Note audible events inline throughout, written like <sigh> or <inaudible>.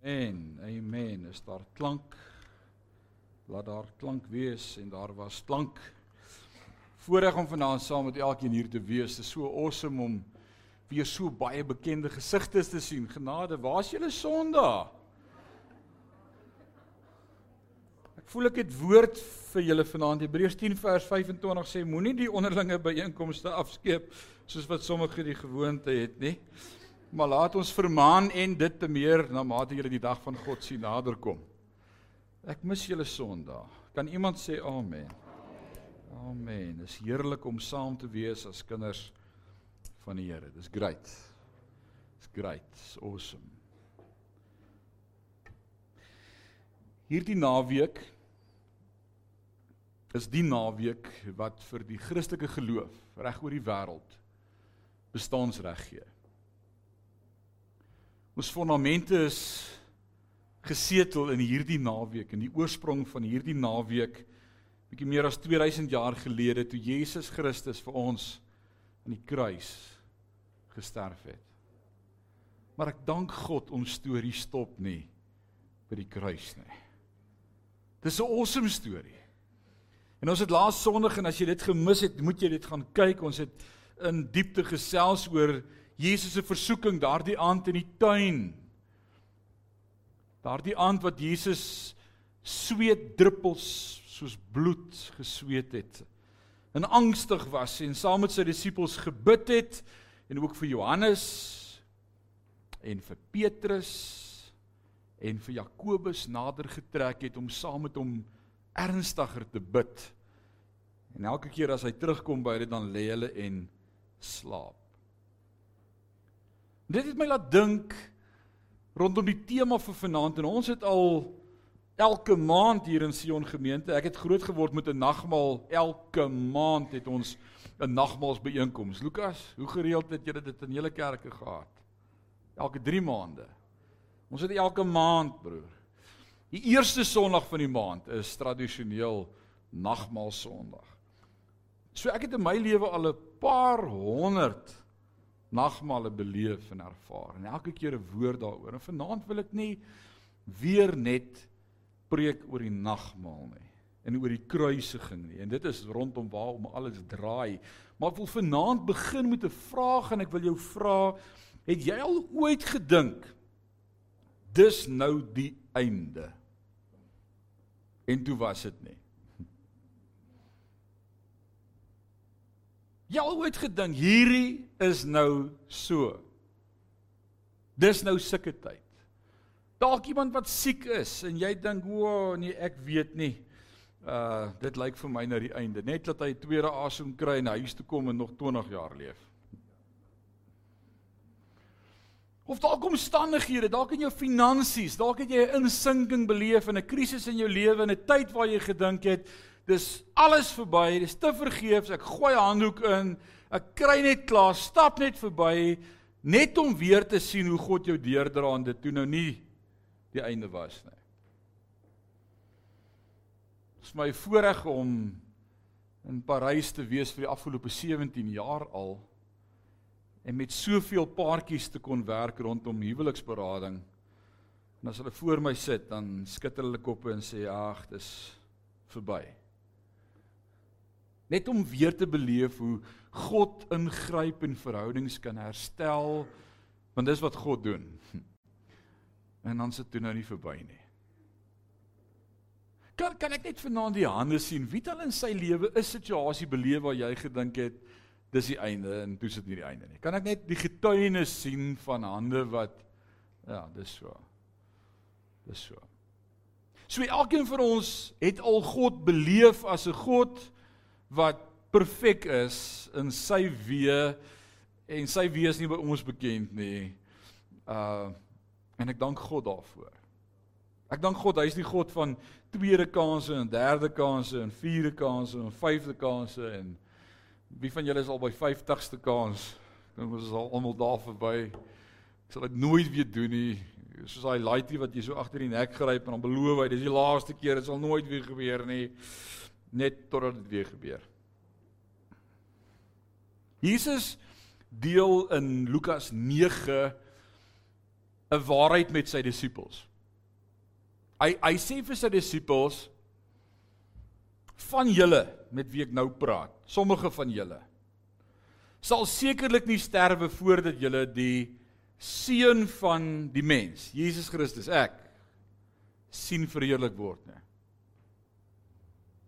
En amen. Is daar klank? Laat daar klank wees en daar was klank. Voorreg om vanaand saam met elkeen hier te wees. Dit is so awesome om weer so baie bekende gesigte te sien. Genade, waar's julle Sondag? Ek voel ek het woord vir julle vanaand. Hebreërs 10 vers 25 sê moenie die onderlinge byeenkomste afskeep soos wat sommige die gewoonte het nie maar laat ons vermaan en dit te meer na mate julle die dag van God sien naderkom. Ek mis julle Sondag. Kan iemand sê amen? Amen. Dis heerlik om saam te wees as kinders van die Here. Dis great. Dis great. Dis awesome. Hierdie naweek is die naweek wat vir die Christelike geloof reg oor die wêreld bestaansreg gee. Ons fondamente is gesetel in hierdie naweek en die oorsprong van hierdie naweek bietjie meer as 2000 jaar gelede toe Jesus Christus vir ons aan die kruis gesterf het. Maar ek dank God ons storie stop nie by die kruis nie. Dis 'n awesome storie. En ons het laas Sondag en as jy dit gemis het, moet jy dit gaan kyk. Ons het in diepte gesels oor Jesus se versoeking daardie aand in die tuin. Daardie aand wat Jesus sweet druppels soos bloed gesweet het. En angstig was en saam met sy disippels gebid het en ook vir Johannes en vir Petrus en vir Jakobus nader getrek het om saam met hom ernstiger te bid. En elke keer as hy terugkom by hulle dan lê hulle en slaap. Dit het my laat dink rondom die tema vir vanaand en ons het al elke maand hier in Sion gemeente, ek het groot geword met 'n nagmaal. Elke maand het ons 'n nagmaalsbyeenkoms. Lukas, hoe gereeld het julle dit in julle kerke gehad? Elke 3 maande. Ons het elke maand, broer. Die eerste Sondag van die maand is tradisioneel nagmaal Sondag. So ek het in my lewe al 'n paar honderd nagmale beleef en ervaar en elke keer 'n woord daaroor. En vanaand wil ek nie weer net preek oor die nagmaal nie en oor die kruisiging nie. En dit is rondom waarom alles draai. Maar ek wil vanaand begin met 'n vraag en ek wil jou vra, het jy al ooit gedink dis nou die einde? En toe was dit nie. Jy al ooit gedink hierdie is nou so. Dis nou sulke tyd. Dalk iemand wat siek is en jy dink, "O, oh, nee, ek weet nie. Uh dit lyk vir my nou die einde. Net dat hy tweede asem kry en huis toe kom en nog 20 jaar leef." Of dalk omstandighede, dalk in jou finansies, dalk het jy 'n insinking beleef en 'n krisis in jou lewe en 'n tyd waar jy gedink het, dis alles verby, dis te vergeefs, ek gooi handdoek in, ek kry net klaar, stap net verby net om weer te sien hoe God jou deurdra en dit toe nou nie die einde was nie. Dit is my voorreg om in Parys te wees vir die afgelope 17 jaar al en met soveel paartjies te kon werk rondom huweliksberading. En as hulle voor my sit, dan skud hulle koppe en sê ag, dis verby net om weer te beleef hoe God ingryp en verhoudings kan herstel want dis wat God doen. <laughs> En dan sit dit nou nie verby nie. Kan kan ek net vanaand die hande sien wie al in sy lewe 'n situasie beleef waar jy gedink het dis die einde en toe sit nie die einde nie. Kan ek net die getuienis sien van hande wat ja, dis so. Dis so. So elkeen van ons het al God beleef as 'n God wat perfek is in sy weë en sy wees nie by ons bekend nie. Uh en ek dank God daarvoor. Ek dank God, hy is die God van tweede kansse en derde kansse en vierde kansse en vyfde kansse en wie van julle is al by 50ste kans? Dink ons is al almal daar verby. Ek sal dit nooit weer doen nie. Soos daai laaitie wat jy so agter die nek gryp en dan beloof hy dis die laaste keer, dit sal nooit weer gebeur nie net totdat dit weer gebeur. Jesus deel in Lukas 9 'n waarheid met sy disippels. Hy hy sê vir sy disippels van julle met wie ek nou praat, sommige van julle sal sekerlik nie sterwe voordat julle die seun van die mens, Jesus Christus, ek sien verheerlik word nie.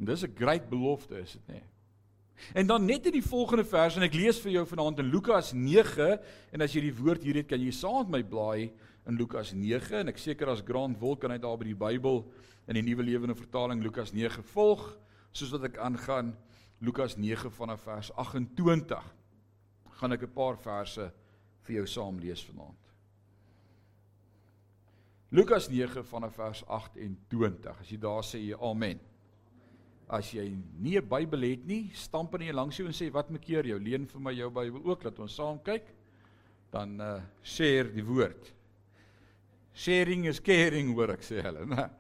En dis 'n groot belofte is dit nie. En dan net in die volgende vers en ek lees vir jou vanaand in Lukas 9 en as jy die woord hier het kan jy saam met my blaai in Lukas 9 en ek seker as Grant wil kan hy daar by die Bybel in die Nuwe Lewende Vertaling Lukas 9 volg soos wat ek aangaan Lukas 9 vanaf vers 28 gaan ek 'n paar verse vir jou saam lees vanaand. Lukas 9 vanaf vers 28. As jy daar sê jy amen. As jy nie 'n Bybel het nie, stamp in langs jou en sê wat maak keer jou leen vir my jou Bybel ook dat ons saam kyk. Dan uh share die woord. Sharing is caring hoor ek sê hulle, né?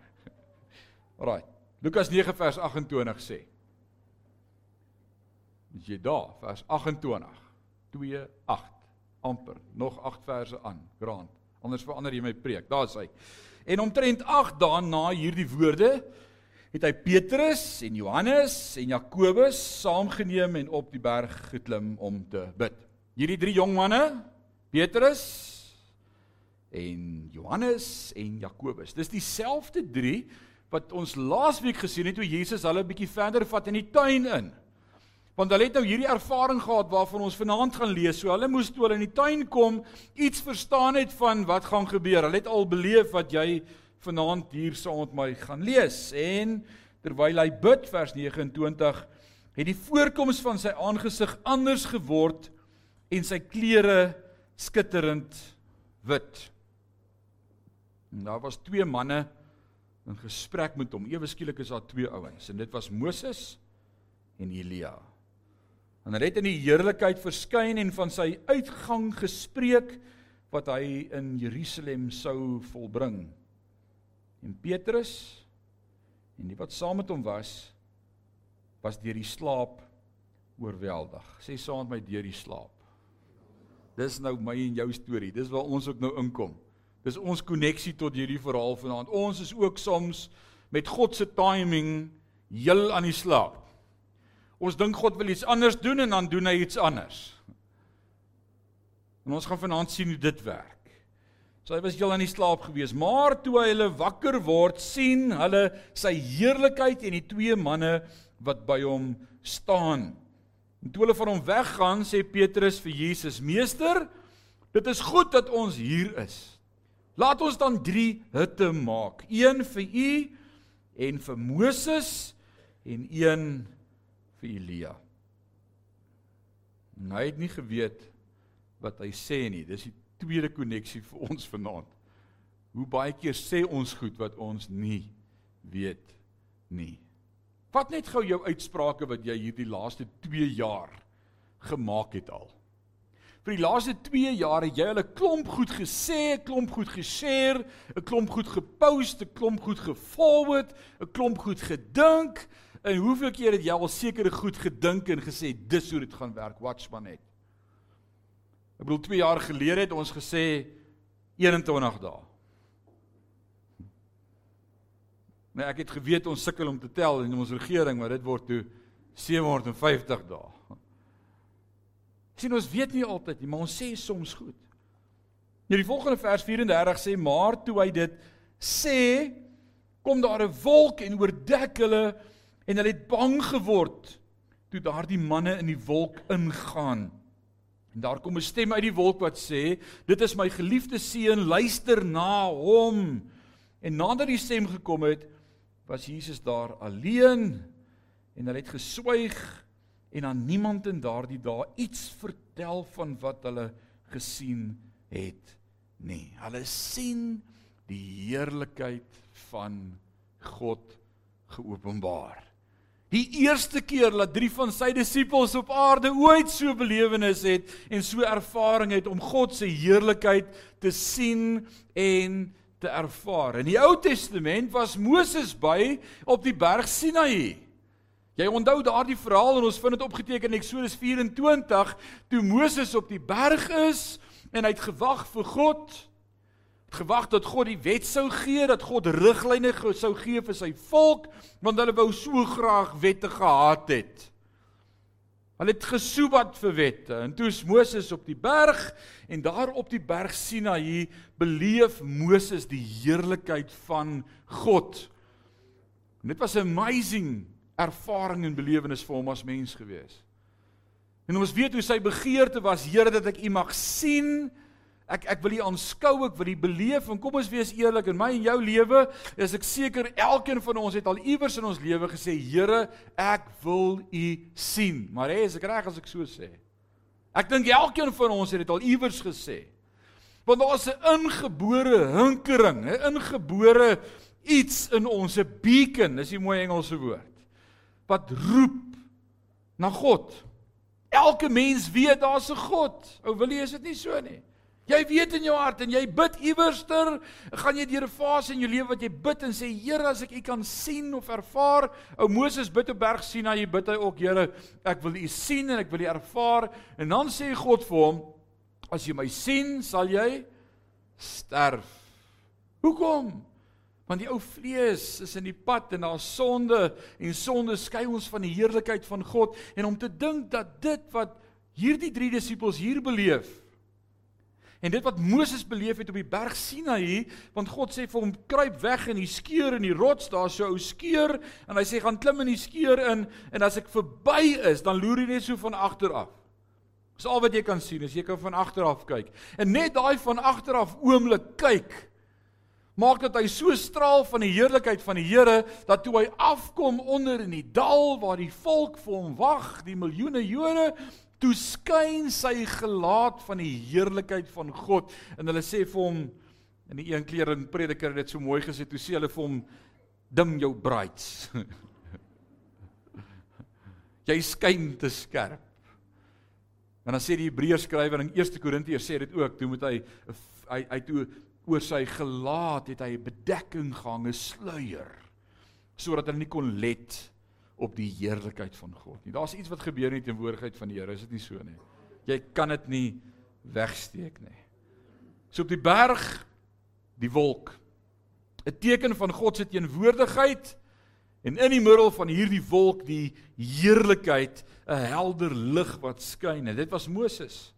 <laughs> Alraai. Lukas 9 vers 28 sê. Is jy daar? Vers 28. 2 8 amper nog 8 verse aan. Grant. Anders verander jy my preek. Daar's hy. En omtrent 8 dae na hierdie woorde het hy Petrus en Johannes en Jakobus saamgeneem en op die berg geklim om te bid. Hierdie drie jong manne, Petrus en Johannes en Jakobus. Dis dieselfde drie wat ons laasweek gesien het toe Jesus hulle 'n bietjie verder vat in die tuin in. Want hulle het nou hierdie ervaring gehad waarvan ons vanaand gaan lees. So hulle moes toe hulle in die tuin kom iets verstaan het van wat gaan gebeur. Hulle het al beleef wat jy vanaand hier saam met my gaan lees. En terwyl hy bid vers 29 het die voorkoms van sy aangesig anders geword en sy klere skitterend wit. En daar was twee manne in gesprek met hom. Ewe skielik is daar twee ouens en dit was Moses en Elia. En hy het in die heerlikheid verskyn en van sy uitgang gespreek wat hy in Jerusalem sou volbring. En Petrus en die wat saam met hom was was deur die slaap oorweldig. Sê saam met my deur die slaap. Dis nou my en jou storie. Dis waar ons ook nou inkom. Dis ons koneksie tot hierdie verhaal vanaand. Ons is ook soms met God se timing heel aan die slaap. Ons dink God wil iets anders doen en dan doen hy iets anders. En ons gaan vanaand sien hoe dit werk. So hy was heel aan die slaap gewees, maar toe hy hulle wakker word, sien hulle sy heerlikheid en die twee manne wat by hom staan. En toe hulle van hom weggaan, sê Petrus vir Jesus: "Meester, dit is goed dat ons hier is. Laat ons dan 3 hutte maak, een vir u en vir Moses en een vir Elia. En hy het nie geweet wat hy sê nie. Dis die tweede koneksie vir ons vanaand. Hoe baie keer sê ons goed wat ons nie weet nie. Wat net gou jou uitsprake wat jy hierdie laaste 2 jaar gemaak het al. Vir die laaste 2 jaar het jy al 'n klomp goed gesê, 'n klomp goed geshare, 'n klomp goed gepost, 'n klomp goed geforward, 'n klomp goed gedink, En hoeveel keer het jy al sekere goed gedink en gesê dis hoe dit gaan werk? Watch maar net. Ek bedoel 2 jaar gelede het ons gesê 21 dae. Nee, ek het geweet ons sukkel om te tel in ons regering, maar dit word toe 750 dae. Sien ons weet nie altyd nie, maar ons sê soms goed. Nou die volgende vers 34 sê maar toe hy dit sê, kom daar 'n wolk en oordek hulle en hulle het bang geword toe daardie manne in die wolk ingaan. En daar kom 'n stem uit die wolk wat sê: "Dit is my geliefde seun, luister na hom." En nadat die stem gekom het, was Jesus daar alleen en hulle het geswyg en aan niemand in daardie dae iets vertel van wat hulle gesien het nie. Hulle sien die heerlikheid van God geopenbaar. Die eerste keer dat drie van sy disippels op aarde ooit so belewenis het en so ervaring het om God se heerlikheid te sien en te ervaar. In die Ou Testament was Moses by op die berg Sinaï. Jy onthou daardie verhaal en ons vind dit opgeteken in Eksodus 24 toe Moses op die berg is en hy het gewag vir God. Gewag dat God die wet sou gee, dat God riglyne sou gee vir sy volk, want hulle wou so graag wette gehad het. Hulle het gesoebat vir wette. En toe is Moses op die berg en daar op die berg Sinaï beleef Moses die heerlikheid van God. En dit was 'n amazing ervaring en belewenis vir hom as mens gewees. En ons weet hoe sy begeerte was, Here, dat ek U mag sien Ek ek wil U aanskou, ek wil U beleef en kom ons wees eerlik in my en jou lewe, is ek seker elkeen van ons het al iewers in ons lewe gesê, Here, ek wil U sien. Maar hé, is ek reg as ek so sê? Ek dink elkeen van ons het dit al iewers gesê. Want daar's 'n ingebore hinkering, 'n ingebore iets in ons, 'n beacon, dis 'n mooi Engelse woord. Wat roep na God. Elke mens weet daar's 'n God. Ou wil jy is dit nie so nie? Jy weet in jou hart en jy bid iewerster, gaan jy deur 'n fase in jou lewe wat jy bid en sê Here, as ek U kan sien of ervaar, ou Moses bid op berg Sinaï, bid hy ook Here, ek wil U sien en ek wil U ervaar en dan sê God vir hom, as jy my sien, sal jy sterf. Hoekom? Want die ou vlees is in die pad en daar's sonde en sonde skei ons van die heerlikheid van God en om te dink dat dit wat hierdie drie disippels hier beleef En dit wat Moses beleef het op die berg Sinaï, want God sê vir hom kruip weg in die skeur in die rots, daar's so 'n ou skeur en hy sê gaan klim in die skeur in en as ek verby is, dan loer jy net so van agter af. Dis al wat jy kan sien, as jy kan van agter af kyk. En net daai van agter af oomblik kyk maak dat hy so straal van die heerlikheid van die Here dat toe hy afkom onder in die dal waar die volk vir hom wag, die miljoene Jode, toe skyn sy gelaat van die heerlikheid van God. En hulle sê vir hom in die een kleer en prediker het dit so mooi gesê toe sê hulle vir hom dim jou braids <laughs> jy skyn te skerp. En dan sê die Hebreërs skrywer in 1 Korintiërs sê dit ook toe moet hy hy hy toe oor sy gelaat het hy 'n bedekking gehang 'n sluier sodat hulle nie kon let op die heerlikheid van God nie. Daar's iets wat gebeur in die teenwoordigheid van die Here, is dit nie so nie? Jy kan dit nie wegsteek nie. So op die berg die wolk 'n teken van God se teenwoordigheid en in die middel van hierdie wolk die heerlikheid 'n helder lig wat skyn en dit was Moses.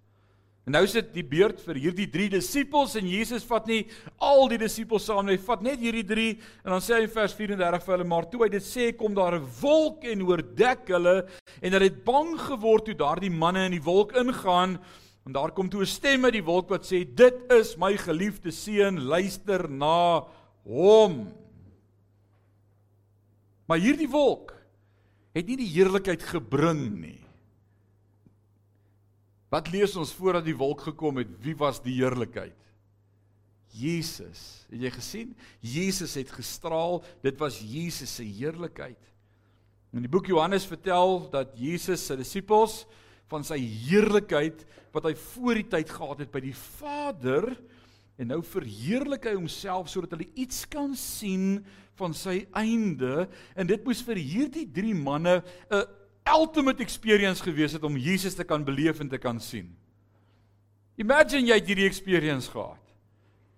En nou sit die beurt vir hierdie 3 disippels en Jesus vat nie al die disippels saam nie, hy vat net hierdie 3 en dan sê hy in vers 34 vir hulle maar toe hy dit sê kom daar 'n wolk en oordek hulle en hulle het bang geword toe daardie manne in die wolk ingaan en daar kom toe 'n stem uit die wolk wat sê dit is my geliefde seun luister na hom. Maar hierdie wolk het nie die heerlikheid gebring nie. Wat lees ons voordat die wolk gekom het? Wie was die heerlikheid? Jesus. Het jy gesien? Jesus het gestraal. Dit was Jesus se heerlikheid. In die boek Johannes vertel dat Jesus se disippels van sy heerlikheid wat hy voor die tyd gehad het by die Vader en nou verheerlik hy homself sodat hulle iets kan sien van sy einde en dit moes vir hierdie drie manne 'n ultimate experience gewees het om Jesus te kan beleef en te kan sien. Imagine jy het hierdie experience gehad.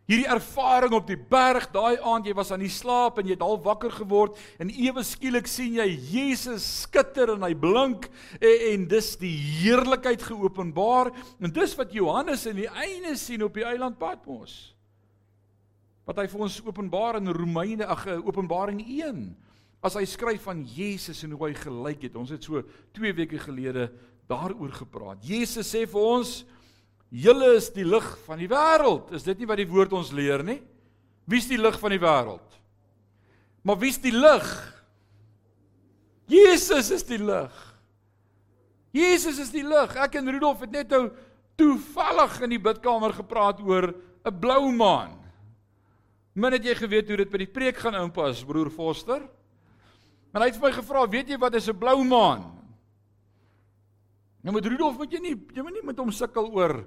Hierdie ervaring op die berg, daai aand jy was aan die slaap en jy het al wakker geword en ewe skielik sien jy Jesus skitter en hy blink en, en dis die heerlikheid geopenbaar en dis wat Johannes in die einde sien op die eiland Patmos. Wat hy vir ons openbaar in Romeine ag Openbaring 1 as hy skryf van Jesus en hoe hy gelyk het. Ons het so 2 weke gelede daaroor gepraat. Jesus sê vir ons: "Julle is die lig van die wêreld." Is dit nie wat die woord ons leer nie? Wie's die lig van die wêreld? Maar wie's die lig? Jesus is die lig. Jesus is die lig. Ek en Rudolf het net nou toevallig in die bidkamer gepraat oor 'n blou maan. Min het jy geweet hoe dit by die preek gaan inpas, broer Foster? En hy het vir my gevra, "Weet jy wat is 'n blou maan?" Nou met Rudolf moet jy nie jy moet nie met hom sukkel oor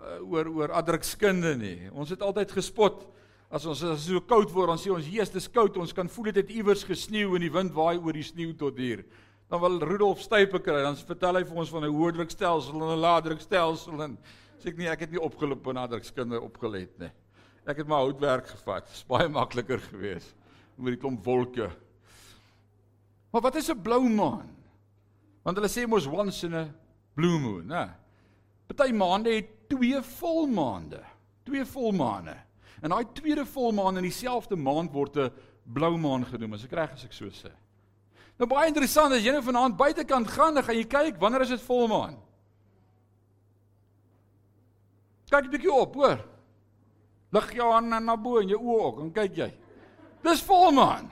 uh, oor oor adrukskunde nie. Ons het altyd gespot as ons as so koud word, dan sê ons, "Jesus, dis koud. Ons kan voel dit het iewers gesneeu en die wind waai oor die sneeu tot hier." Dan wil Rudolf stype kry, dan vertel hy vir ons van 'n hoë drukstelsel en 'n lae drukstelsel en sê ek nie ek het nie opgeloop op adrukskunde opgelet nie. Ek het my houtwerk gevat. Dit is baie makliker geweest met die klomp wolke. Maar wat is 'n blou maan? Want hulle sê mos once in a blue moon, né? Party maande het twee volmaande, twee volmaande. En daai tweede volmaan in dieselfde maand word 'n blou maan genoem, as ek reg is ek so sê. Nou baie interessant, as jy nou vanaand buitekant gaan, dan gaan jy kyk wanneer is dit volmaan? Kyk 'n bietjie op, hoor. Lig jou hande na bo en jou oë ook, en kyk jy. Dis volmaan.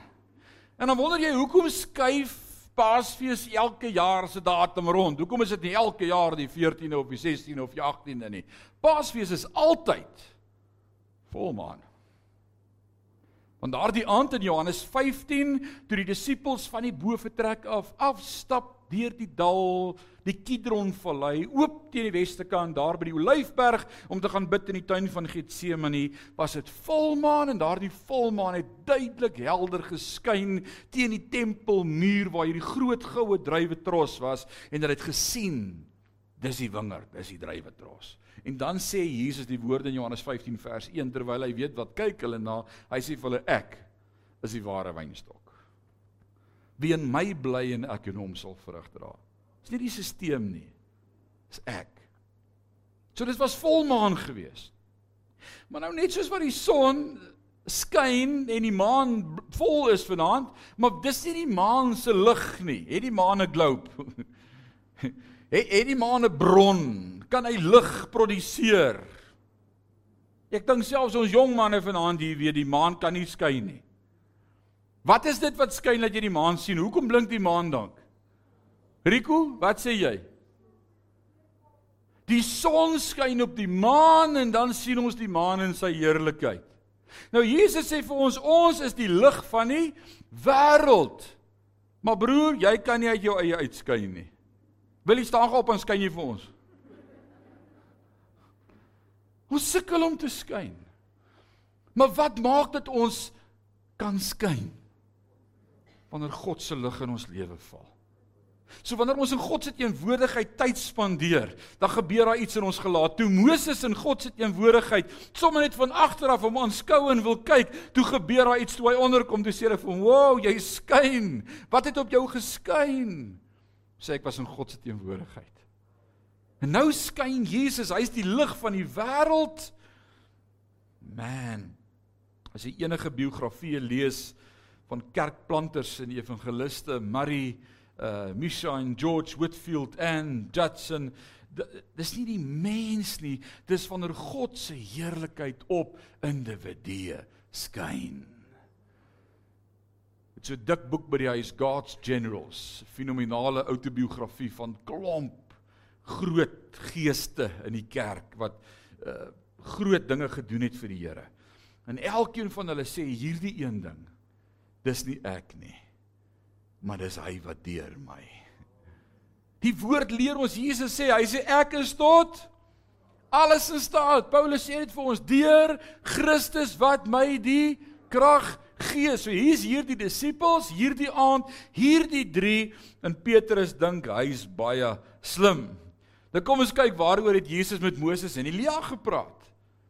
En dan wonder jy hoekom skuif Paasfees elke jaar se datum rond? Hoekom is dit nie elke jaar die 14de of die 16de of die 18de nie? Paasfees is altyd volmaan. Want daardie aand in Johannes 15, toe die disippels van die boefretrek af afstap deur die dal, die Kidron vallei, oop teen die weste kant daar by die Olyfberg om te gaan bid in die tuin van Getsemane, was dit volmaan en daardie volmaan het duidelik helder geskyn teen die tempelmuur waar hierdie groot goue druiwetros was en hulle het gesien dis die wingerd, dis die druiwetros. En dan sê Jesus die woorde in Johannes 15 vers 1 terwyl hy weet wat kyk hulle na, hy sê vir hulle ek is die ware wynstok. Wie in my bly en ek in hom sal vrug dra. Dis nie die stelsel nie. Dis ek. So dit was volmaan geweest. Maar nou net soos wat die son skyn en die maan vol is vanaand, maar dis nie die maan se lig nie. Het die maan 'n globe? <laughs> het, het die maan 'n bron? Kan hy lig produseer? Ek dink selfs ons jong manne vanaand hier weet die maan kan nie skyn nie. Wat is dit wat skyn dat jy die maan sien? Hoekom blink die maan dan? Rico, wat sê jy? Die son skyn op die maan en dan sien ons die maan in sy heerlikheid. Nou Jesus sê vir ons ons is die lig van die wêreld. Maar broer, jy kan nie uit jou eie uitskyn nie. Wil jy staan op en skyn jy vir ons? Ons sukkel om te skyn. Maar wat maak dit ons kan skyn? Wanneer God se lig in ons lewe val. So wanneer ons in God se teenwoordigheid tyd spandeer, dan gebeur daar iets in ons gelaat. Toe Moses in God se teenwoordigheid sommer net van agter af hom aanskou en wil kyk, toe gebeur daar iets toe hy onderkom, toe sê hy vir hom: "Wow, jy skyn. Wat het op jou geskyn?" Sê ek was in God se teenwoordigheid. En nou skyn Jesus, hy's die lig van die wêreld. Man, as jy enige biografieë lees, van kerkplanters en evangeliste Murray uh Misha en George Whitfield en Judson. Dis nie die mens nie dis wanneer God se heerlikheid op individue skyn. Dit's 'n dik boek by die huis God's Generals fenominale outobiografie van klomp groot geeste in die kerk wat uh groot dinge gedoen het vir die Here. En elkeen van hulle sê hierdie een ding dis nie ek nie maar dis hy wat deur my. Die woord leer ons Jesus sê hy sê ek is tot alles in staat. Paulus sê dit vir ons deur Christus wat my die krag gee. So hier's hierdie disippels hierdie aand hierdie 3 en Petrus dink hy's baie slim. Dan kom ons kyk waaroor het Jesus met Moses en Elia gepraat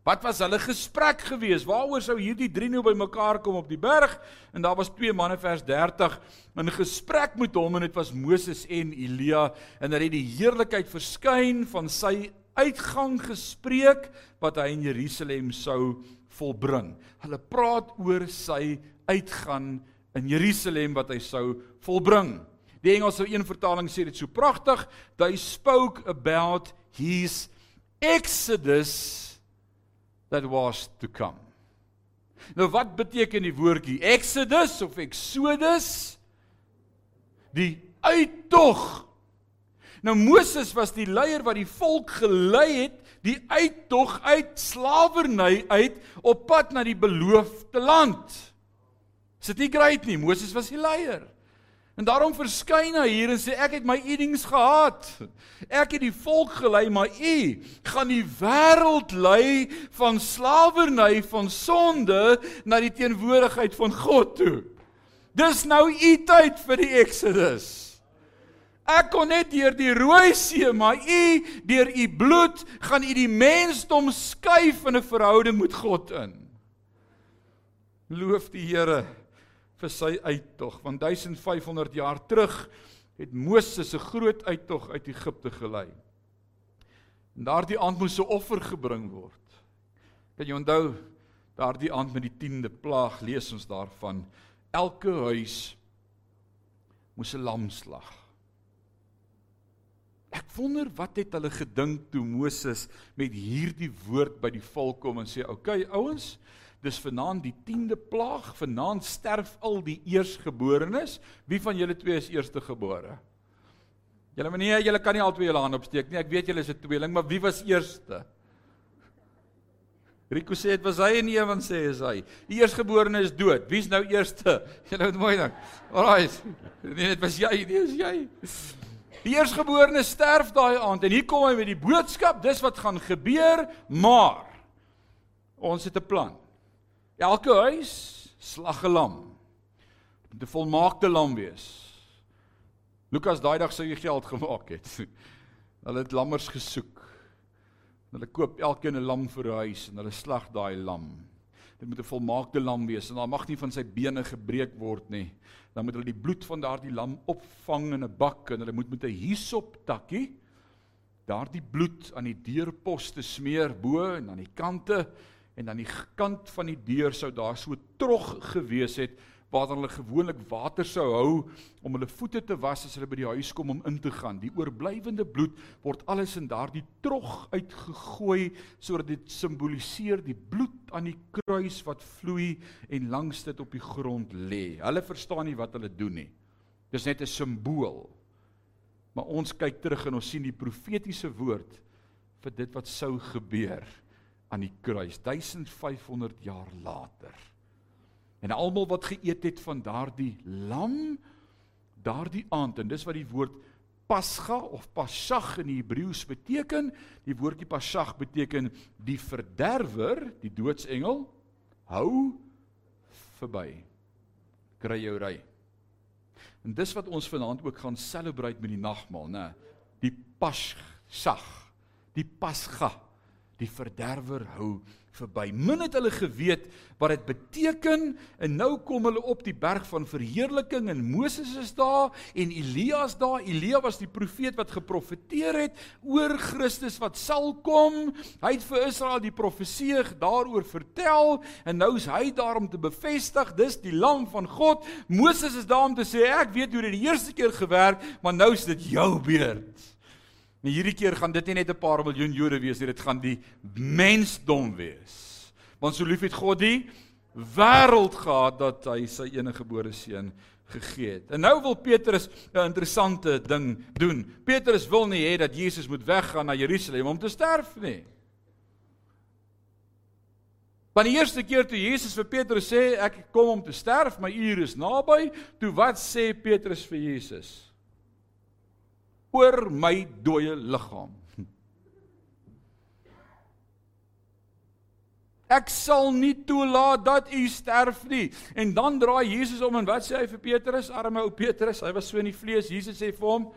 Wat was hulle gesprek gewees? Waaroor sou hierdie drie nou bymekaar kom op die berg? En daar was twee manne vers 30 in gesprek met hom en dit was Moses en Elia en hulle het die heerlikheid verskyn van sy uitgang gespreek wat hy in Jerusalem sou volbring. Hulle praat oor sy uitgaan in Jerusalem wat hy sou volbring. Die Engelse een vertaling sê dit so pragtig, they spoke about his exodus that was to come. Nou wat beteken die woordjie Exodus of Exodus? Die uittog. Nou Moses was die leier wat die volk gelei het, die uittog uit slawerny uit op pad na die beloofde land. Is dit nie great nie? Moses was die leier. En daarom verskyn hy hier en sê ek het my eedings gehad. Ek het die volk gelei, maar u gaan die wêreld lei van slawerny van sonde na die teenwoordigheid van God toe. Dis nou u tyd vir die Exodus. Ek kon net deur die Rooi See, maar u deur u bloed gaan u die mensdom skuif in 'n verhouding met God in. Loof die Here vir sy uittog. Want 1500 jaar terug het Moses 'n groot uittog uit Egipte gelei. En daardie aand moes 'n offer gebring word. Kan jy onthou daardie aand met die 10de plaag lees ons daarvan elke huis moes 'n lam slag. Ek wonder wat het hulle gedink toe Moses met hierdie woord by die volk kom en sê, "Oké okay, ouens, dis vanaand die 10de plaag, vanaand sterf al die eersgeborenes. Wie van julle twee is eerstegebore?" Julle meneer, julle kan nie albei julle hand opsteek nie. Ek weet julle is 'n tweeling, maar wie was eerste? Rico sê dit was hy en Ewan sê is hy. Die eersgeborene is dood. Wie's nou eerste? <laughs> Julle moet mooi dink. Alraai. <laughs> Nee, dit was jy, dis jy. Die eersgeborene sterf daai aand en hier kom hy met die boodskap, dis wat gaan gebeur, maar ons het 'n plan. Elke huis slag 'n lam. Moet 'n volmaakte lam wees. Lukas daai dag sou hy geld gemaak het. <laughs> Hulle het lammers gesoek. Hulle koop elkeen 'n lam vir 'n huis en hulle slag daai lam. Dit moet 'n volmaakte lam wees en daar mag nie van sy bene gebreek word nie dan moet hulle die bloed van daardie lam opvang in 'n bak en hulle moet met 'n hisop takkie daardie bloed aan die deurposte smeer bo en aan die kante en aan die kant van die deur sou daar so trog gewees het waar hulle gewoonlik water sou hou om hulle voete te was as hulle by die huis kom om in te gaan. Die oorblywende bloed word alles in daardie trog uitgegooi sodat dit simboliseer die bloed aan die kruis wat vloei en langs dit op die grond lê. Hulle verstaan nie wat hulle doen nie. Dis net 'n simbool. Maar ons kyk terug en ons sien die profetiese woord vir dit wat sou gebeur aan die kruis 1500 jaar later. En almal wat geëet het van daardie lam daardie aand en dis wat die woord Pasga of Pasag in die Hebreëus beteken. Die woordjie Pasag beteken die verderwer, die doodsengel hou verby. Kry jou ry. En dis wat ons vanaand ook gaan celebrate met die nagmaal, né? Die Pasag, die Pasga, die verderwer hou verby. Min het hulle geweet wat dit beteken en nou kom hulle op die berg van verheerliking en Moses is daar en Elias daar. Elia was die profeet wat geprofeteer het oor Christus wat sal kom. Hy het vir Israel die profesie daaroor vertel en nou is hy daar om te bevestig dis die lam van God. Moses is daar om te sê ek weet hoe dit die eerste keer gewerk, maar nou is dit jou beurt. En hierdie keer gaan dit nie net 'n paar miljoen Jode wees nie, dit gaan die mensdom wees. Want so lief het God die wêreld gehad dat hy sy enige gebore seun gegee het. En nou wil Petrus 'n interessante ding doen. Petrus wil nie hê dat Jesus moet weggaan na Jerusalem om te sterf nie. Want die eerste keer toe Jesus vir Petrus sê ek kom om te sterf, my uur is naby, toe wat sê Petrus vir Jesus? Oor my dooie liggaam. Ek sal nie toelaat dat u sterf nie. En dan draai Jesus om en wat sê hy vir Petrus, arme ou Petrus, hy was so in die vlees. Jesus sê vir hom: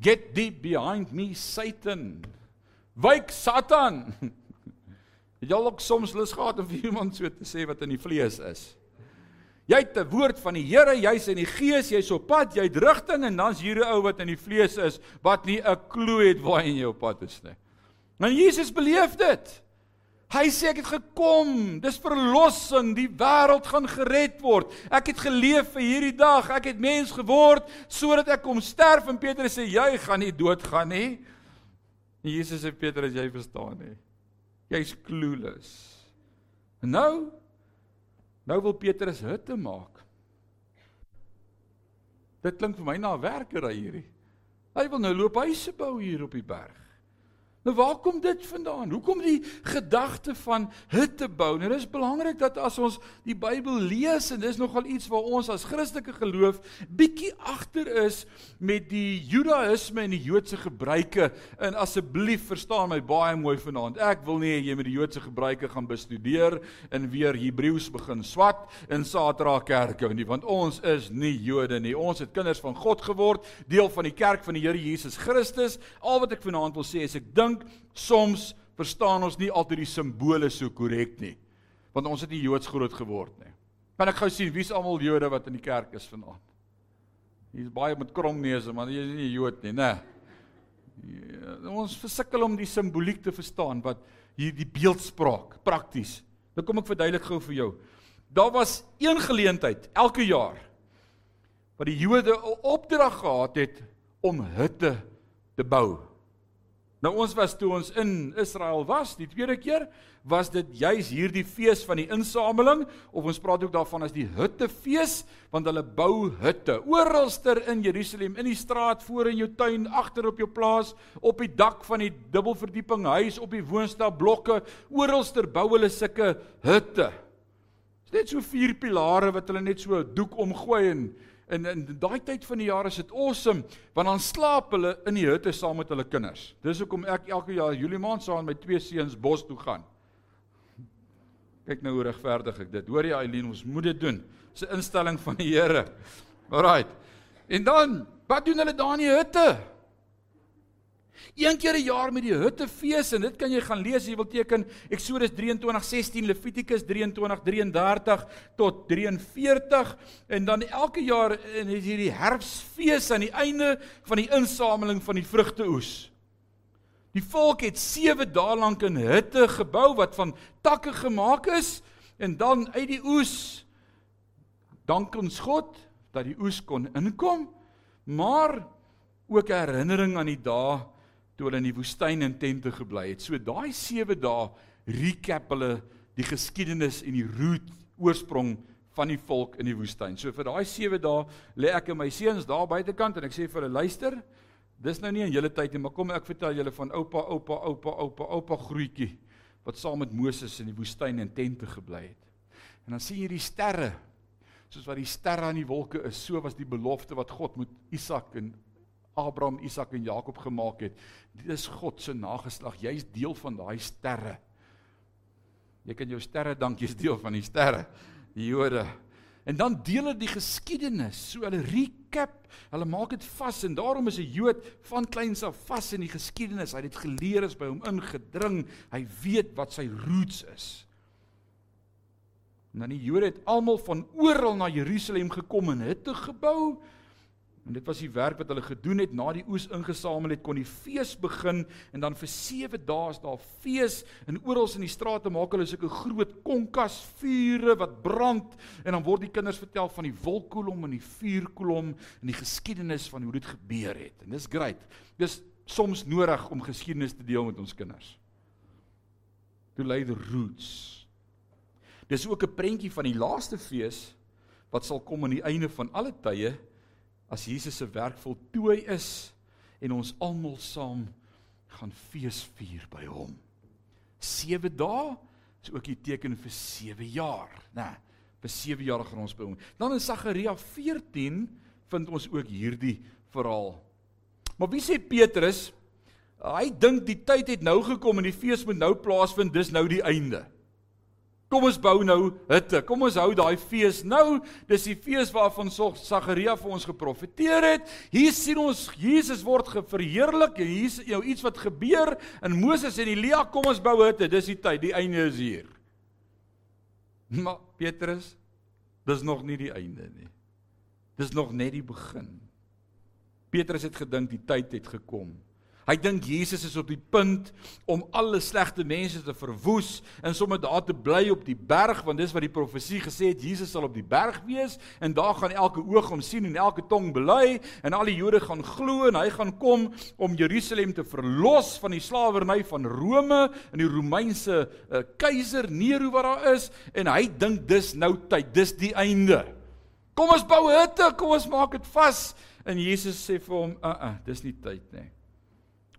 "Get thee behind me, Satan." Wyk Satan. <laughs> Het jy al ook soms lus gehad om vir iemand so te sê wat in die vlees is? Jy het 'n woord van die Here, jy's in die gees, jy's op pad, jy het rigting en dan's hier 'n ou wat in die vlees is wat nie 'n klou het waar jy op pad is nie. Maar Jesus beleef dit. Hy sê ek het gekom, dis verlossing, die wêreld gaan gered word. Ek het geleef vir hierdie dag, ek het mens geword sodat ek kom sterf en Petrus sê jy gaan nie doodgaan nie. En Jesus sê Petrus jy verstaan nie. Jy's clueless. En nou Nou wil Petrus hutte maak. Dit klink vir my na 'n werker hierdie. Hy wil nou loop huise bou hier op die berg. Nou waar kom dit vandaan? Hoekom die gedagte van hutte bou? Nou dis belangrik dat as ons die Bybel lees en dis nogal iets waar ons as Christelike geloof bietjie agter is met die Judaïsme en die Joodse gebruike. En asseblief verstaan my baie mooi vanaand. Ek wil nie jy met die Joodse gebruike gaan bestudeer en weer Hebreëus begin swat in Satra kerke nie, want ons is nie Jode nie. Ons het kinders van God geword, deel van die kerk van die Here Jesus Christus. Al wat ek vanaand wil sê is ek dink dink soms verstaan ons nie altyd die simbole so korrek nie. Want ons het nie Joods groot geword nie. Kan ek gou sien wie's almal Jode wat in die kerk is vanaand? Hier's baie met kromneuse, maar jy is nie Jood nie, né? Ja, ons versukkel om die simboliek te verstaan wat hier die beeldspraak prakties. Nou kom ek verduidelik gou vir jou. Daar was een geleentheid elke jaar wat die Jode 'n opdrag gehad het om hutte te bou. Nou ons was toe ons in Israel was, die tweede keer, was dit juis hierdie fees van die insameling of ons praat ook daarvan as die huttefees want hulle bou hutte oralster in Jerusalem, in die straat, voor in jou tuin, agter op jou plaas, op die dak van die dubbelverdieping huis, op die woonstel blokke, oralster bou hulle sulke hutte. Dit is net so vier pilare wat hulle net so doek omgooi en in in daai tyd van die jaar is dit awesome want dan slaap hulle in die hutte saam met hulle kinders. Dis hoekom ek elke jaar Julie maand saam met my twee seuns bos toe gaan. Kyk nou hoe regverdig ek dit. Hoor jy Eileen, ons moet dit doen. Dis 'n instelling van die Here. Alraight. En dan, wat doen hulle daar in die hutte? Een keer 'n jaar met die huttefees en dit kan jy gaan lees as jy wil teken Eksodus 23:16 Levitikus 23:33 tot 43 en dan elke jaar en is hierdie herfsfees aan die einde van die insameling van die vrugteoes. Die volk het 7 dae lank in hutte gebou wat van takke gemaak is en dan uit die oes dank ons God dat die oes kon inkom maar ook herinnering aan die dae toe hulle in die woestyn in tente gebly het. So daai 7 dae recap hulle die geskiedenis en die root oorsprong van die volk in die woestyn. So vir daai 7 dae lê ek en my seuns daar buitekant en ek sê vir hulle luister, dis nou nie in julle tyd nie, maar kom ek vertel julle van oupa, oupa, oupa, oupa, oupa grootjie wat saam met Moses in die woestyn in tente gebly het. En dan sien jy die sterre soos wat die sterre aan die wolke is, so was die belofte wat God met Isak en Abraham, Isak en Jakob gemaak het. Dit is God se nageslag. Jy's deel van daai sterre. Jy kan jou sterre dank jy's <laughs> deel van die sterre. Die Jode. En dan deel hulle die geskiedenis. So hulle recap, hulle maak dit vas en daarom is 'n Jood van kleins af vas in die geskiedenis. Hy het dit geleer is by hom ingedring. Hy weet wat sy roots is. Dan die Jode het almal van oral na Jerusalem gekom en 'n gebou En dit was die werk wat hulle gedoen het na die oes ingesamel het kon die fees begin en dan vir 7 dae is daar fees en oral in die strate maak hulle sulke groot konkas vure wat brand en dan word die kinders vertel van die wolkkolom en die vuurkolom en die geskiedenis van hoe dit gebeur het. En dis great. Dis soms nodig om geskiedenis te deel met ons kinders. To lay the roots. Dis ook 'n prentjie van die laaste fees wat sal kom aan die einde van alle tye as Jesus se werk voltooi is en ons almal saam gaan feesvier by hom. 7 dae is ook die teken vir 7 jaar, né? Vir 7 jaar gaan ons by hom. Dan in Sagaria 14 vind ons ook hierdie verhaal. Maar wie sê Petrus? Hy dink die tyd het nou gekom en die fees moet nou plaasvind, dis nou die einde. Kom ons bou nou hitte. Kom ons hou daai fees nou. Dis die fees waarvan Sagaria vir ons geprofeteer het. Hier sien ons Jesus word verheerlik en hier's jou iets wat gebeur in Moses en Elia. Kom ons bou hitte. Dis die tyd. Die einde is hier. Maar Petrus, dis nog nie die einde nie. Dis nog net die begin. Petrus het gedink die tyd het gekom. Hy dink Jesus is op die punt om alle slegte mense te verwoes en sommer daar te bly op die berg want dis wat die profesie gesê het Jesus sal op die berg wees en daar gaan elke oog hom sien en elke tong bely en al die Jode gaan glo en hy gaan kom om Jerusalem te verlos van die slawerny van Rome en die Romeinse uh, keiser Nero wat daar is en hy dink dis nou tyd dis die einde. Kom ons bou hitte kom ons maak dit vas en Jesus sê vir hom uh uh dis nie tyd nie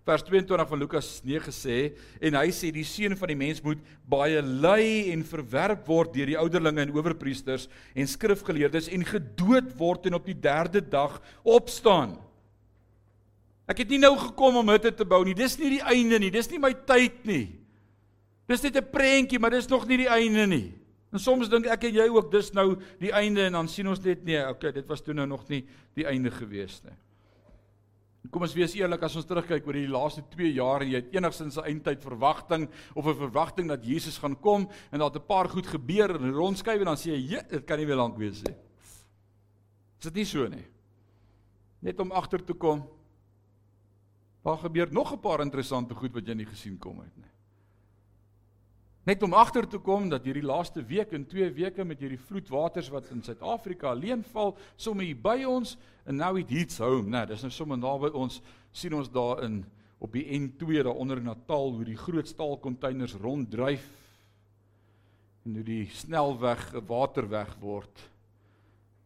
vers 22 van Lukas 9 sê en hy sê die seun van die mens moet baie ly en verwerp word deur die ouderlinge en owerpriesters en skrifgeleerdes en gedood word en op die derde dag opstaan. Ek het nie nou gekom om hitte te bou nie. Dis nie die einde nie. Dis nie my tyd nie. Dis net 'n prentjie, maar dis nog nie die einde nie. En soms dink ek en jy ook dis nou die einde en dan sien ons net nee, okay, dit was toe nou nog nie die einde gewees nie. Kom ons wees eerlik as ons terugkyk oor hierdie laaste 2 jaar en jy het enigstens 'n eindtyd verwagting of 'n verwagting dat Jesus gaan kom en het 'n paar goed gebeur en rondskuif en dan sê jy, dit kan nie weer lank wees nie. Is dit nie so nie? Net om agter te kom. Daar gebeur nog 'n paar interessante goed wat jy nie gesien kom het nie. Net om agter te kom dat hierdie laaste week en 2 weke met hierdie vloedwaters wat in Suid-Afrika alleen val, sommer hier by ons en nou it hits home, né? Dis nou sommer naby ons sien ons daar in op die N2 daar onder Natal hoe die groot staalkonteiners ronddryf en hoe die snelweg 'n waterweg word.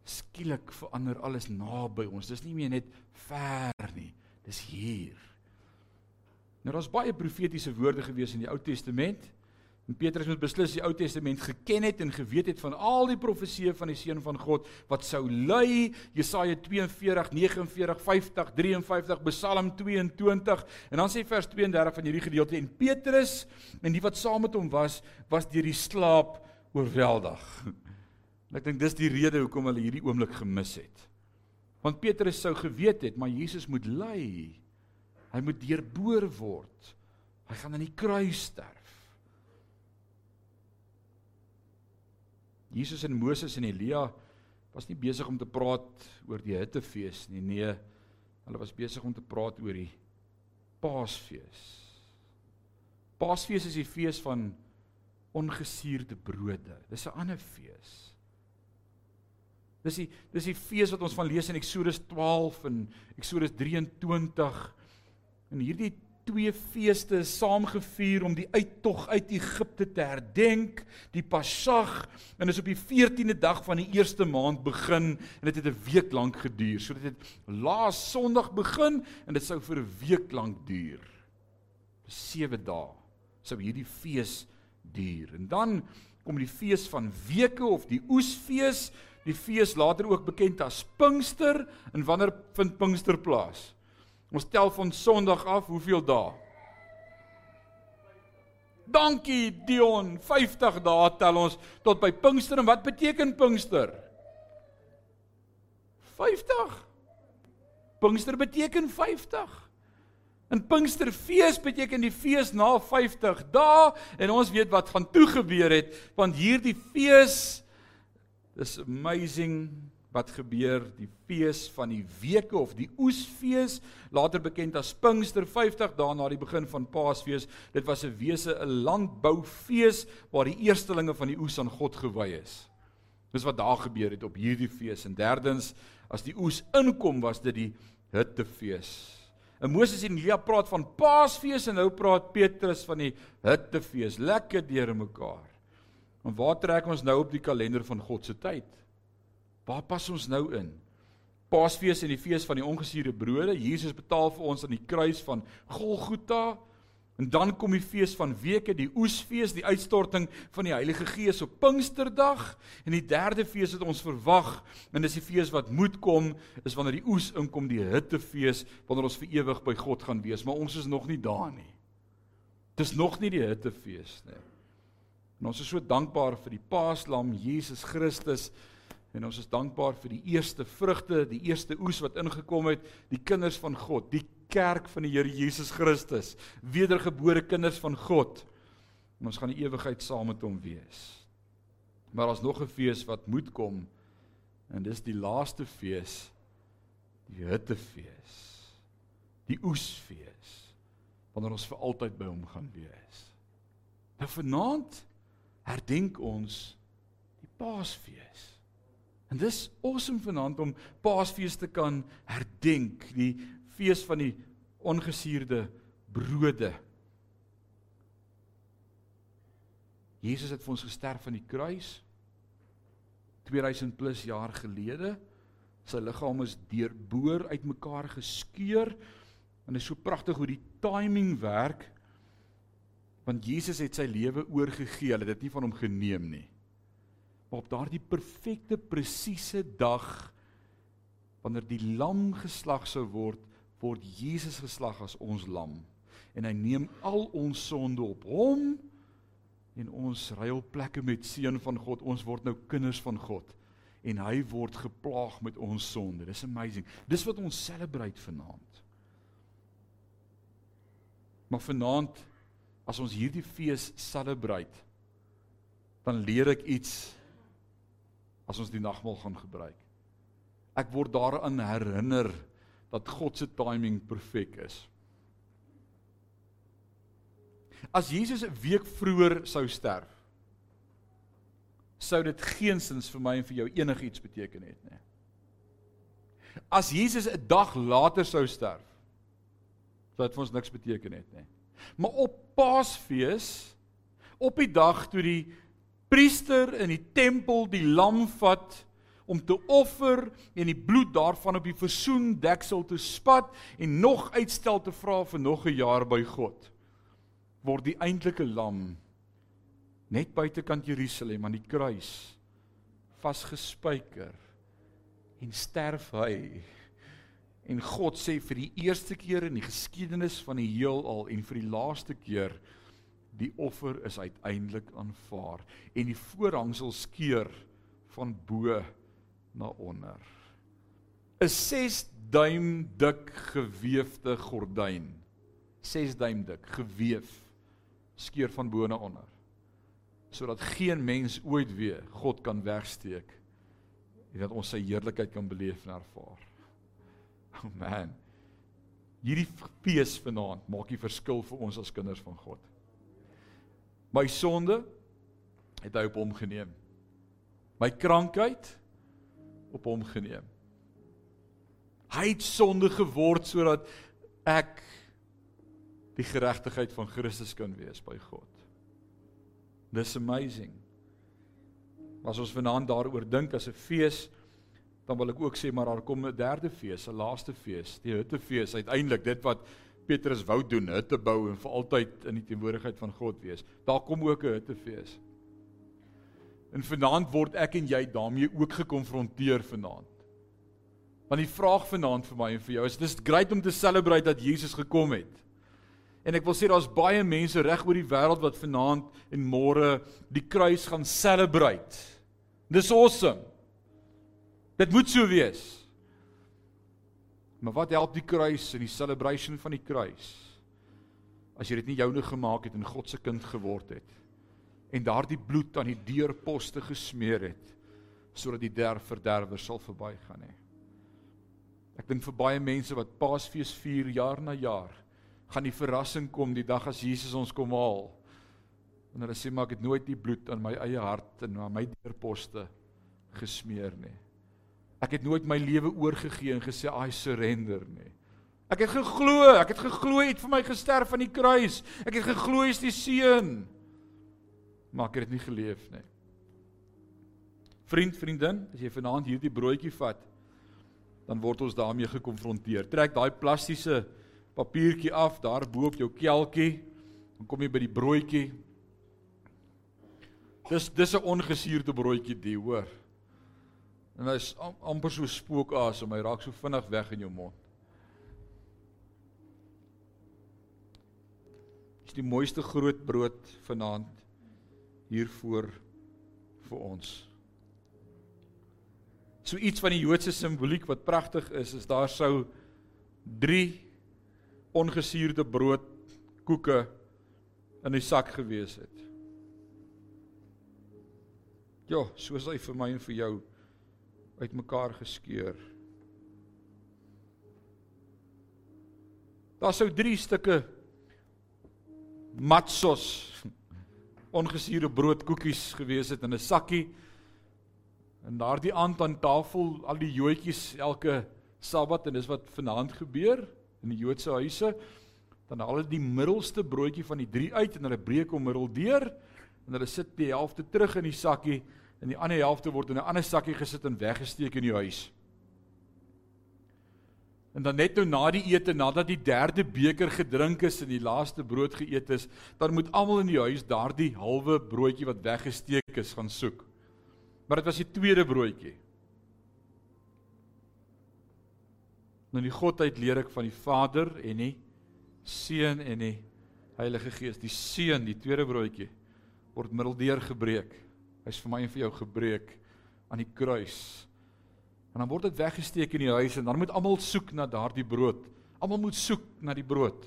Skielik verander alles naby ons. Dis nie meer net ver nie. Dis hier. Nou daar's baie profetiese woorde gewees in die Ou Testament. En Petrus moet beslis die Ou Testament geken het en geweet het van al die profeseë van die seun van God wat sou lei Jesaja 42, 49, 50, 53, Psalm 22 en dan sê vers 32 van hierdie gedeelte en Petrus en die wat saam met hom was was deur die slaap oorweldig. <laughs> En ek dink dis die rede hoekom hulle hierdie oomblik gemis het. Want Petrus sou geweet het maar Jesus moet ly. Hy moet deurboor word. Hy gaan aan die kruis sterf. Jesus en Moses en Elia was nie besig om te praat oor die hittefees nie. Nee, hulle was besig om te praat oor die Paasfees. Paasfees is die fees van ongesuurde brode. Dis 'n ander fees. Dis die dis die fees wat ons van lees in Eksodus 12 en Eksodus 23. En hierdie twee feeste saamgevier om die uittog uit Egipte te herdenk, die Pasag, en is op die 14de dag van die eerste maand begin en dit het 'n week lank geduur. So dit het laas Sondag begin en dit sou vir 'n week lank duur. 7 dae sou hierdie fees duur. En dan kom die fees van weke of die oesfees, die fees later ook bekend as Pinkster. En wanneer vind Pinkster plaas? Ons tel van Sondag af, hoeveel dae? Dankie Dion, 50 dae tel ons tot by Pinkster en wat beteken Pinkster? 50. Pinkster beteken 50. En Pinksterfees beteken die fees na 50 dae en ons weet wat gaan toe gebeur het want hierdie fees is amazing wat gebeur die fees van die weke of die oesfees later bekend as Pinkster 50 dae na die begin van Paasfees. Dit was 'n wese 'n landboufees waar die eerstelinge van die oes aan God gewy is. Dis wat daar gebeur het op hierdie fees. En derdens as die oes inkom was dit die hittefees. En Moses en Elia praat van Paasfees en nou praat Petrus van die hittefees. Lekker deur mekaar en waar trek ons nou op die kalender van God se tyd Waar pas ons nou in? Paasfees en die fees van die ongesuurde brode. Jesus betaal vir ons aan die kruis van Golgotha. En dan kom die fees van weke, die oesfees, die uitstorting van die Heilige Gees op Pinksterdag. En die derde fees wat ons verwag, en dis die fees wat moet kom, is wanneer die oes inkom, die hittefees, wanneer ons vir ewig by God gaan wees, maar ons is nog nie daar nie. Dis nog nie die hittefees nie. En ons is so dankbaar vir die Paaslam Jesus Christus En ons is dankbaar vir die eerste vrugte, die eerste oes wat ingekom het, die kinders van God, die kerk van die Here Jesus Christus, wedergebore kinders van God. En ons gaan die ewigheid saam met hom wees. Maar daar's nog 'n fees wat moet kom en dis die laaste fees, die hittefees. Die oesfees wanneer ons vir altyd by hom gaan wees. Nou vanaand herdenk ons die Paasfees. En dis awesome vanaand om Paasfees te kan herdenk, die fees van die ongesuurde brode. Jesus het vir ons gesterf aan die kruis 2000 plus jaar gelede. Sy liggaam is deurboor uitmekaar geskeur. En dit is so pragtig hoe die timing werk want Jesus het sy lewe oorgegee. Hy het dit nie van hom geneem nie. Maar op daardie perfekte presiese dag wanneer die lam geslag sou word, word Jesus geslag as ons lam en hy neem al ons sonde op hom en ons ruil plekke met seun van God. Ons word nou kinders van God en hy word geplaag met ons sonde. Dis amazing. Dis wat ons celebrate vanaand. Maar vanaand as ons hierdie fees celebrate, dan leer ek iets as ons die nagmaal gaan gebruik. Ek word daaraan herinner dat God se timing perfek is. As Jesus 'n week vroeër sou sterf, sou dit geensins vir my en vir jou enigiets beteken het nie. As Jesus 'n dag later sou sterf, sou dit vir ons niks beteken het nie. Maar op Paasfees, op die dag toe die priester in die tempel die lam vat om te offer en die bloed daarvan op die versoendeksel te spat en nog uitstel te vra vir nog 'n jaar by God word die eintlike lam net buitekant Jerusalem aan die kruis vasgespijker en sterf hy. En God sê vir die eerste keer in die geskiedenis van die heelal en vir die laaste keer die offer is uiteindelik aanvaar en die voorhangsel skeur van bo na onder 'n 6 duim dik gewefte gordyn 6 duim dik geweef skeur van bo na onder sodat geen mens ooit weer God kan wegsteek en dat ons sy heerlikheid kan beleef en ervaar. Oh man. Hierdie fees vanaand maak die verskil vir ons as kinders van God. My sonde het hy op hom geneem. My krankheid op hom geneem. Hy het sonde geword sodat ek die geregtigheid van Christus kan wees by God. Dis amazing. As ons vanaand daaroor dink as 'n fees, dan wil ek ook sê maar daar kom 'n derde fees, 'n laaste fees, die Hittefees, uiteindelik dit wat Petrus wou doen, hitte bou en vir altyd in die teenwoordigheid van God wees. Daar kom ook 'n Hittefees. En vanaand word ek en jy daarmee ook gekonfronteer vanaand. Want die vraag vanaand vir my en vir jou is dis great om te celebrate dat Jesus gekom het. En ek wil sê daar's baie mense reg oor die wêreld wat vanaand en môre die kruis gaan celebrate. Dis awesome. Dit moet so wees. Maar wat help die kruis en die celebration van die kruis as jy dit nie joune gemaak het en God se kind geword het en daardie bloed aan die deurposte gesmeer het sodat die derf verderwer sal verbygaan nie. Ek dink vir baie mense wat Paasfees vier jaar na jaar gaan die verrassing kom die dag as Jesus ons kom haal. En hulle sê maar ek het nooit die bloed aan my eie hart en aan my deurposte gesmeer nie. Ek het nooit my lewe oorgegee en gesê I surrender nie. Ek het geglo, ek het geglo hy het vir my gesterf aan die kruis. Ek het geglo hy is die seun. Maar ek het dit nie geleef nie. Vriend, vriendin, as jy vanaand hierdie broodjie vat, dan word ons daarmee gekonfronteer. Trek daai plastiese papiertjie af daar bo op jou kelkie. Dan kom jy by die broodjie. Dis dis 'n ongesuurde broodjie die, hoor. En hy's amper so spookasem, hy raak so vinnig weg in jou mond. Dis die mooiste groot brood vanaand hiervoor vir ons. So iets van die Joodse simboliek wat pragtig is, is daar sou ongesuurde brood koeke in die sak gewees het. Ja, soos hy vir my en vir jou uitmekaar geskeur. Daar sou 3 stukke matsos ongesuurde broodkoekies gewees het in 'n sakkie. En daardie aand aan tafel al die joetjies elke Sabbat en dis wat vanaand gebeur in die Joodse huise, dan haal hulle die middelste broodjie van die drie uit en hulle breek hom middel deur en hulle sit die helfte terug in die sakkie en die ander helfte word in 'n ander sakkie gesit en weggesteek in die huis. En dan net nou na die ete, nadat die derde beker gedrink is en die laaste brood geëet is, dan moet almal in die huis daardie halwe broodjie wat weggesteek is gaan soek. Maar dit was die tweede broodjie. Nou die godheid leer ek van die Vader en die Seun en die Heilige Gees. Die Seun, die tweede broodjie, word middeldeur gebreek. Hy's vir my en vir jou gebreek aan die kruis. En dan word dit weggesteek in die huis en dan moet almal soek na daardie brood. Almal moet soek na die brood.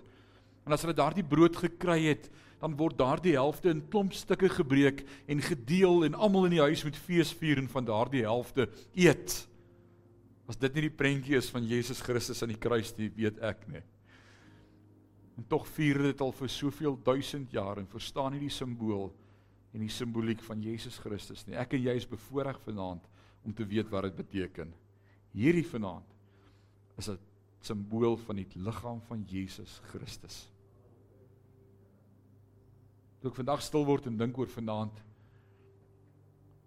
En as hulle daardie brood gekry het, dan word daardie helfte in klomp stukke gebreek en gedeel en almal in die huis moet fees vier en van daardie helfte eet. As dit nie die prentjie is van Jesus Christus aan die kruis nie, weet ek nie. En tog vier dit al vir soveel duisend jaar en verstaan nie die simbool en die simboliek van Jesus Christus nie. Ek en jy is bevoorreg vanaand om te weet wat dit beteken. Hierdie vanaand is 'n simbool van die liggaam van Jesus Christus. Toe ek vandag stil word en dink oor vanaand,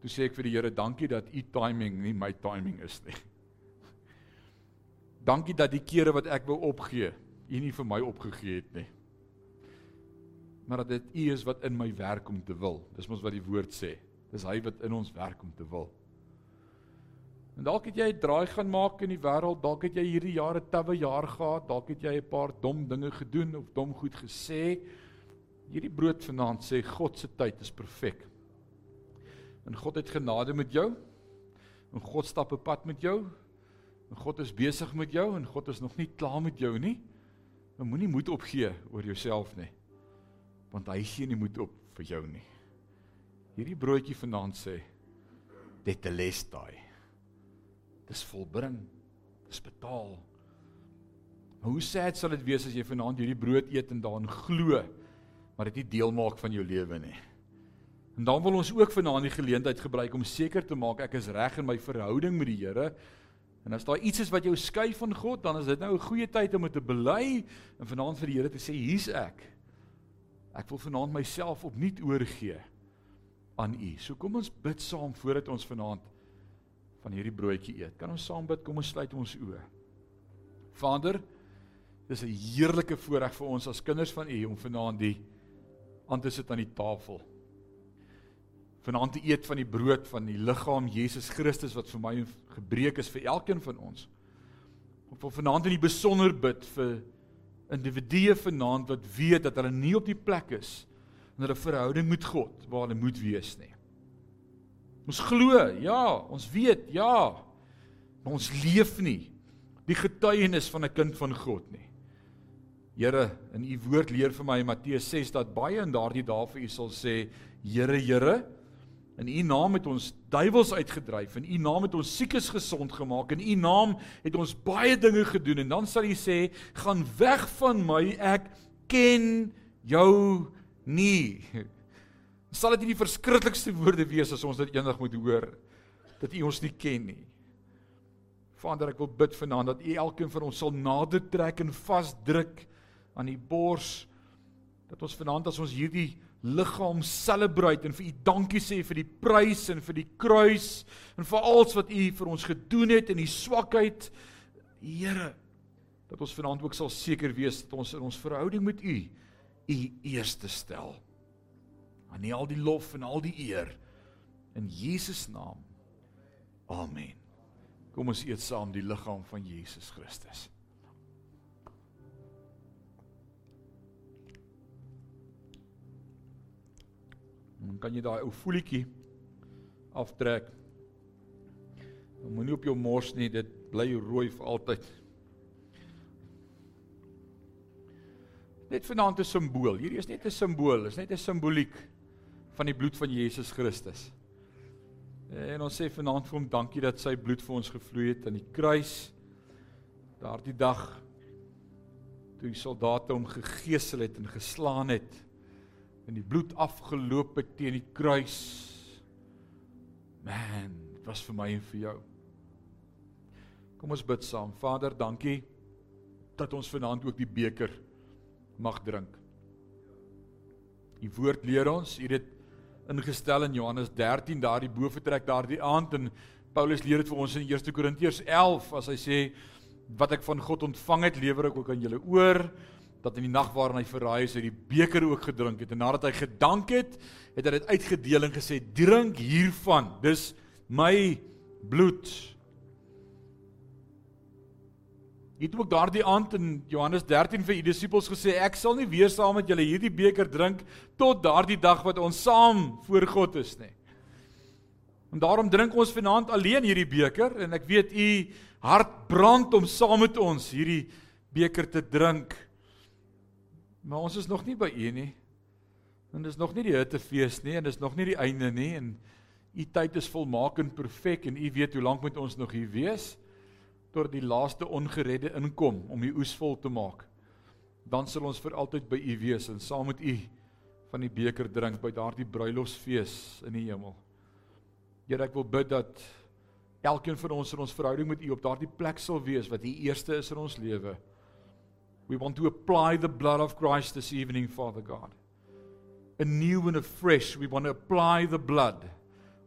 toe sê ek vir die Here, dankie dat u timing nie my timing is nie. Dankie dat die kere wat ek wou opgee, u nie vir my opgegee het nie. Maar dat dit u is wat in my werk om te wil. Dis mos wat die woord sê. Dis hy wat in ons werk om te wil. En dalk het jy 'n draai gaan maak in die wêreld, dalk het jy hierdie jare tawwe jaar gehad, dalk het jy 'n paar dom dinge gedoen of dom goed gesê. Hierdie brood vanaand sê God se tyd is perfek. En God het genade met jou. En God stap 'n pad met jou. En God is besig met jou en God is nog nie klaar met jou nie. Jy moenie moed opgee oor jouself nie. Want hy gee nie moed op vir jou nie. Hierdie broodjie vanaand sê dit te les daai. Dis volbring. Dis betaal. Maar hoe sad sal dit wees as jy vanaand hierdie brood eet en daarin glo, maar dit nie deel maak van jou lewe nie. En dan wil ons ook vanaand die geleentheid gebruik om seker te maak ek is reg in my verhouding met die Here En as daar iets is wat jou skei van God, dan is dit nou 'n goeie tyd om dit te bely en vanaand vir die Here te sê, hier's ek. Ek wil vanaand myself opnuut oorgee aan U. So kom ons bid saam voordat ons vanaand van hierdie broodjie eet. Kan ons saam bid? Kom ons sluit ons oë. Vader, dis 'n heerlike voorreg vir ons as kinders van U om vanaand die aan te sit aan die tafel vanaand te eet van die brood van die liggaam Jesus Christus wat vir my gebreek is vir elkeen van ons. Of vir vanaand in die besonder bid vir individue vanaand wat weet dat hulle nie op die plek is in 'n verhouding met God waar hulle moet wees nie. Ons glo, ja, ons weet, ja. Maar ons leef nie die getuienis van 'n kind van God nie. Here, in u woord leer vir my in Matteus 6 dat baie in daardie dae vir u sal sê, Here, Here, In U naam het ons duiwels uitgedryf, in U naam het ons siekes gesond gemaak, in U naam het ons baie dinge gedoen en dan sal U sê, "Gaan weg van my, ek ken jou nie." <laughs> Sal dit nie die verskriklikste woorde wees as ons dit eendag moet hoor dat U ons nie ken nie. Vader, ek wil bid vanaand dat U elkeen van ons sal nader trek en vasdruk aan die bors dat ons vanaand as ons hierdie liggaam celebrate en vir u dankie sê vir die prys en vir die kruis en vir alles wat u vir ons gedoen het in die swakheid. Here dat ons vanaand ook sal seker wees dat ons in ons verhouding met u u eerste stel. Aan al die lof en al die eer. In Jesus naam. Amen. Kom ons eet saam die liggaam van Jesus Christus Dan kan jy daai ou voetjie aftrek. Moenie op jou mors nie, dit bly rooi vir altyd. Net vanaand 'n simbool. Hierdie is net 'n simbool, is net 'n simboliek van die bloed van Jesus Christus. En ons sê vanaand vir hom dankie dat sy bloed vir ons gevloei het aan die kruis. Daardie dag toe die soldate hom gegeesel het en geslaan het en die bloed afgeloop het teen die kruis. Man, dit was vir my en vir jou. Kom ons bid saam. Vader, dankie dat ons vanaand ook die beker mag drink. U woord leer ons, u het dit ingestel in Johannes 13 daardie boefretrek daardie aand en Paulus leer dit vir ons in 1 Korintiërs 11 as hy sê wat ek van God ontvang het lewer ek ook aan julle oor dat in die nag waarin hy verraai is, hy die beker ook gedrink het en nadat hy gedank het, het hy dit uitgedeel en gesê: "Drink hiervan. Dis my bloed." Hy het ook daardie aand in Johannes 13 vir die disippels gesê: "Ek sal nie weer saam met julle hierdie beker drink tot daardie dag wat ons saam voor God is nie." En daarom drink ons vanaand alleen hierdie beker en ek weet u hart brand om saam met ons hierdie beker te drink Maar ons is nog nie by U nie. En dis nog nie die hittefees nie en dis nog nie die einde nie en U tyd is volmaak en perfek en U weet hoe lank moet ons nog hier wees tot die laaste ongeredde inkom om die oes vol te maak. Dan sal ons vir altyd by U wees en saam met U van die beker drink by daardie bruilofsfees in die hemel. Here, ek wil bid dat elkeen van ons in ons verhouding met U op daardie plek sal wees wat U eerste is in ons lewe. We want to apply the blood of Christ this evening, Father God. A new and a fresh, we want to apply the blood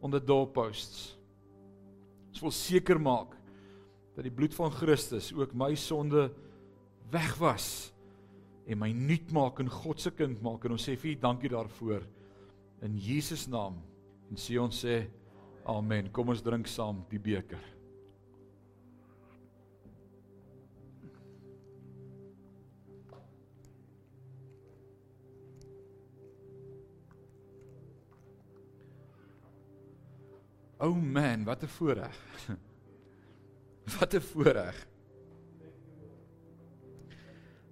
on the doorposts. Ons wil seker maak dat die bloed van Christus ook my sonde wegwas en my nuut maak en God se kind maak. En ons sê vir U dankie daarvoor. In Jesus naam. En sê ons sê amen. Kom ons drink saam die beker oh man, wat 'n voorreg. <laughs> wat 'n voorreg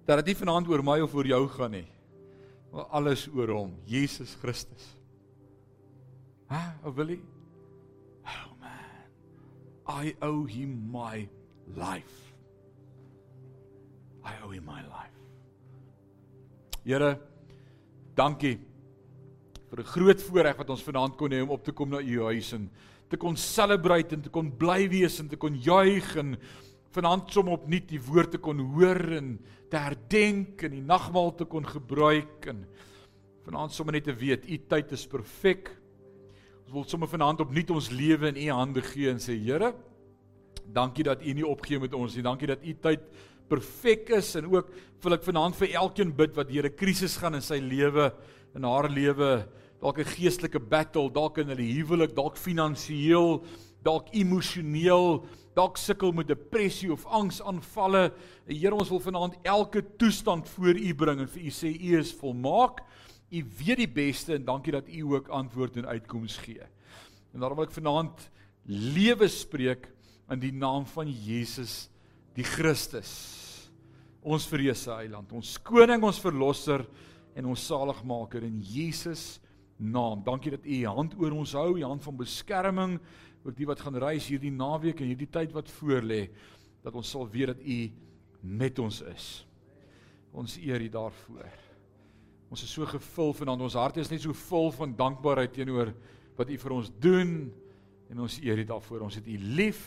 dat dit nie vanaand oor my of oor jou gaan nie. Maar alles oor hom, Jesus Christus. Ha, ou Willie? Oh man. I owe him my life. I owe him my life. Here, dankie vir 'n groot voorreg wat ons vanaand kon hê om op te kom na u huis en te kon celebrate en te kon bly wees en te kon juig en vanaand som opnuut die woord te kon hoor en te herdenk en die nagmaal te kon gebruik en vanaand sommer net te weet u tyd is perfek. Ons wil sommer vanaand opnuut ons lewe in u hande gee en sê Here, dankie dat u nie opgee met ons nie. Dankie dat u tyd perfek is en ook wil ek vanaand vir elkeen bid wat deur 'n krisis gaan in sy lewe en haar lewe, dalk 'n geestelike battle, dalk in hulle huwelik, dalk finansiëel, dalk emosioneel, dalk sukkel met depressie of angsaanvalle. Here, ons wil vanaand elke toestand voor U bring en vir U sê U is volmaak. U weet die beste en dankie dat U ook antwoord en uitkoms gee. En daarom wil ek vanaand lewe spreek in die naam van Jesus die Christus. Ons vreese eiland, ons koning, ons verlosser en ons saligmaker in Jesus naam. Dankie dat U U hand oor ons hou, U hand van beskerming ook die wat gaan reis hierdie naweek en hierdie tyd wat voorlê dat ons sal weet dat u met ons is. Ons eer u daarvoor. Ons is so gevul vanaand, ons harte is net so vol van dankbaarheid teenoor wat u vir ons doen en ons eer u daarvoor. Ons het u lief.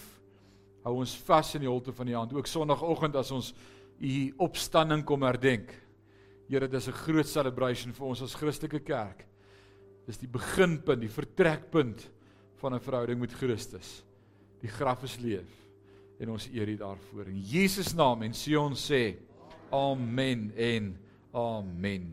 Hou ons vas in die holte van die hand. Ook Sondagoggend as ons u opstanding kom herdenk. Here, dit is 'n groot celebration vir ons as Christelike kerk. Dis die beginpunt, die vertrekpunt van 'n verhouding met Christus. Die graf is leeg en ons eer U daarvoor in Jesus naam en Sion sê amen en amen.